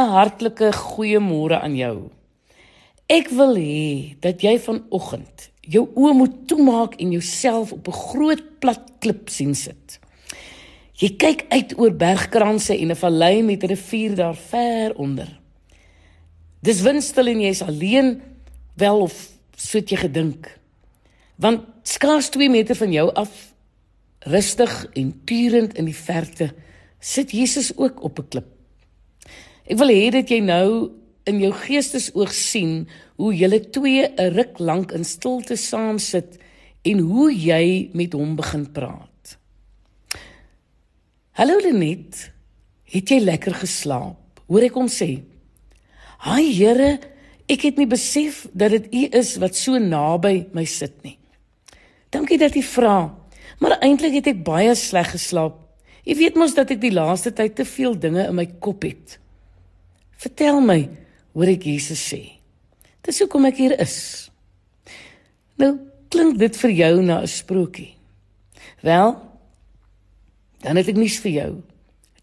'n hartlike goeiemôre aan jou. Ek wil hê dat jy vanoggend jou oë moet toemaak en jouself op 'n groot plat klip sien sit. Jy kyk uit oor bergkranse en 'n vallei met 'n rivier daar ver onder. Dis windstil en jy's alleen wel of soet jy gedink. Want skaars 2 meter van jou af rustig en turend in die verte sit Jesus ook op 'n klip. Ek wil hê dat jy nou in jou geestesoog sien hoe julle twee 'n ruk lank in stilte saam sit en hoe jy met hom begin praat. Hallo Lenet, het jy lekker geslaap? Hoor ek hom sê. Haai Here, ek het nie besef dat dit U is wat so naby my sit nie. Dankie dat jy vra, maar eintlik het ek baie sleg geslaap. Jy weet mos dat ek die laaste tyd te veel dinge in my kop het. Vertel my, hoor ek Jesus sê. Dis hoekom ek hier is. Nou, klink dit vir jou na 'n sprokie? Wel, dan het ek nuus vir jou.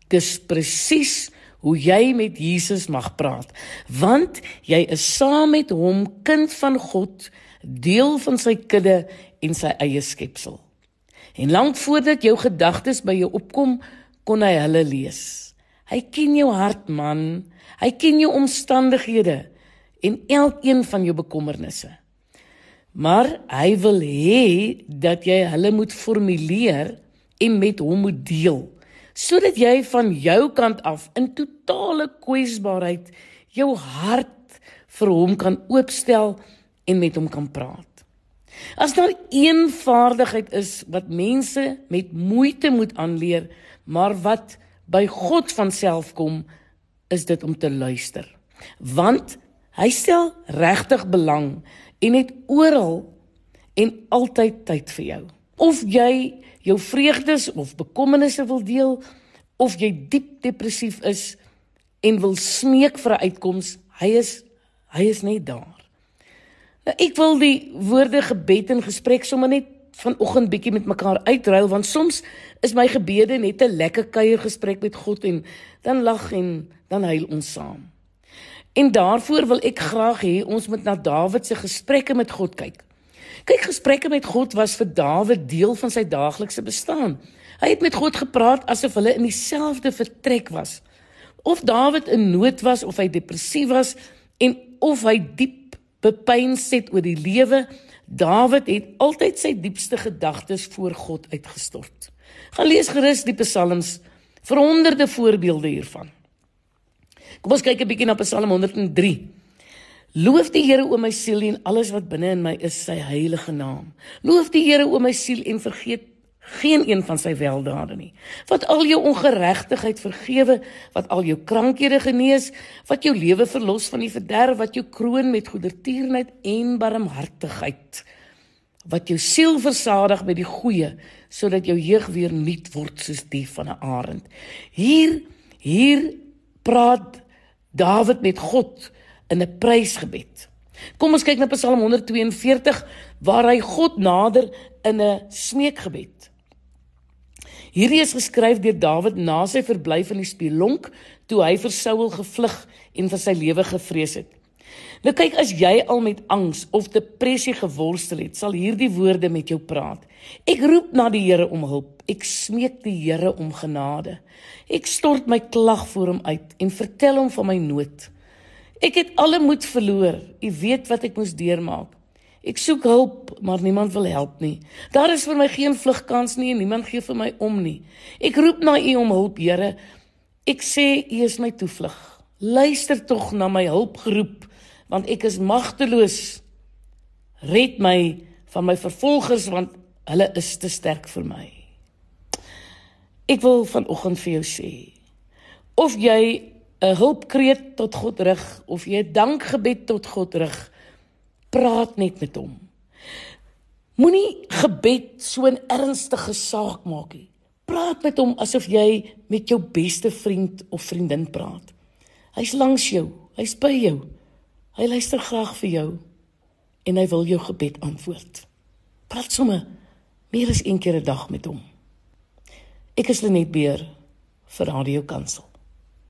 Dis presies hoe jy met Jesus mag praat, want jy is saam met hom kind van God, deel van sy kudde en sy eie skepsel. En lank voordat jou gedagtes by jou opkom, kon hy hulle lees. Hy ken jou hart, man. Hy ken jou omstandighede en elkeen van jou bekommernisse. Maar hy wil hê dat jy hulle moet formuleer en met hom moet deel sodat jy van jou kant af in totale kwesbaarheid jou hart vir hom kan oopstel en met hom kan praat. As daar een vaardigheid is wat mense met moeite moet aanleer, maar wat by God van self kom, is dit om te luister. Want hy stel regtig belang en het oral en altyd tyd vir jou. Of jy jou vreugdes of bekommernisse wil deel of jy diep depressief is en wil smeek vir 'n uitkoms, hy is hy is net daar. Nou ek wil die woorde gebed en gesprek sommer net vanoggend bietjie met mekaar uitruil want soms is my gebede net 'n lekker kuiergesprek met God en dan lag en dan huil ons saam. En daarvoor wil ek graag hê ons moet na Dawid se gesprekke met God kyk. Kyk, gesprekke met God was vir Dawid deel van sy daaglikse bestaan. Hy het met God gepraat asof hulle in dieselfde vertrek was. Of Dawid in nood was of hy depressief was en of hy diep bepyns het oor die lewe, Dawid het altyd sy diepste gedagtes voor God uitgestort. Gaan lees gerus die psalms vir honderde voorbeelde hiervan. Kom ons kyk 'n bietjie na Psalm 103. Loof die Here o my siel en alles wat binne in my is sy heilige naam. Loof die Here o my siel en vergeet geen een van sy weldade nie. Wat al jou ongeregtigheid vergewe, wat al jou krankhede genees, wat jou lewe verlos van die verderf, wat jou kroon met goedertierenheid en barmhartigheid, wat jou siel versadig met die goeie, sodat jou jeug weer nuut word soos die van 'n arend. Hier hier praat Dawid met God in 'n prysgebed. Kom ons kyk na Psalm 142 waar hy God nader in 'n smeekgebed. Hierdie is geskryf deur Dawid na sy verblyf in die spelonk toe hy vir Saul gevlug en vir sy lewe gevrees het. Nou kyk as jy al met angs of depressie geworstel het, sal hierdie woorde met jou praat. Ek roep na die Here om hulp. Ek smeek die Here om genade. Ek stort my klag voor hom uit en vertel hom van my nood. Ek het alle moed verloor. U weet wat ek moes deurmaak. Ek soek hulp, maar niemand wil help nie. Daar is vir my geen vlugkans nie en niemand gee vir my om nie. Ek roep na U om hulp, Here. Ek sê U is my toevlug. Luister tog na my hulpgeroep, want ek is magteloos. Red my van my vervolgers want hulle is te sterk vir my. Ek wil vanoggend vir jou sê of jy 'n hulpkreet tot God rig of jy 'n dankgebed tot God rig, praat net met hom. Moenie gebed so 'n ernstige saak maak nie. Praat met hom asof jy met jou beste vriend of vriendin praat. Hy's langs jou, hy's by jou. Hy luister graag vir jou en hy wil jou gebed antwoord. Praat sommer meer as een keer 'n dag met hom. Ek is Lenet Beer vir Radio Kansel.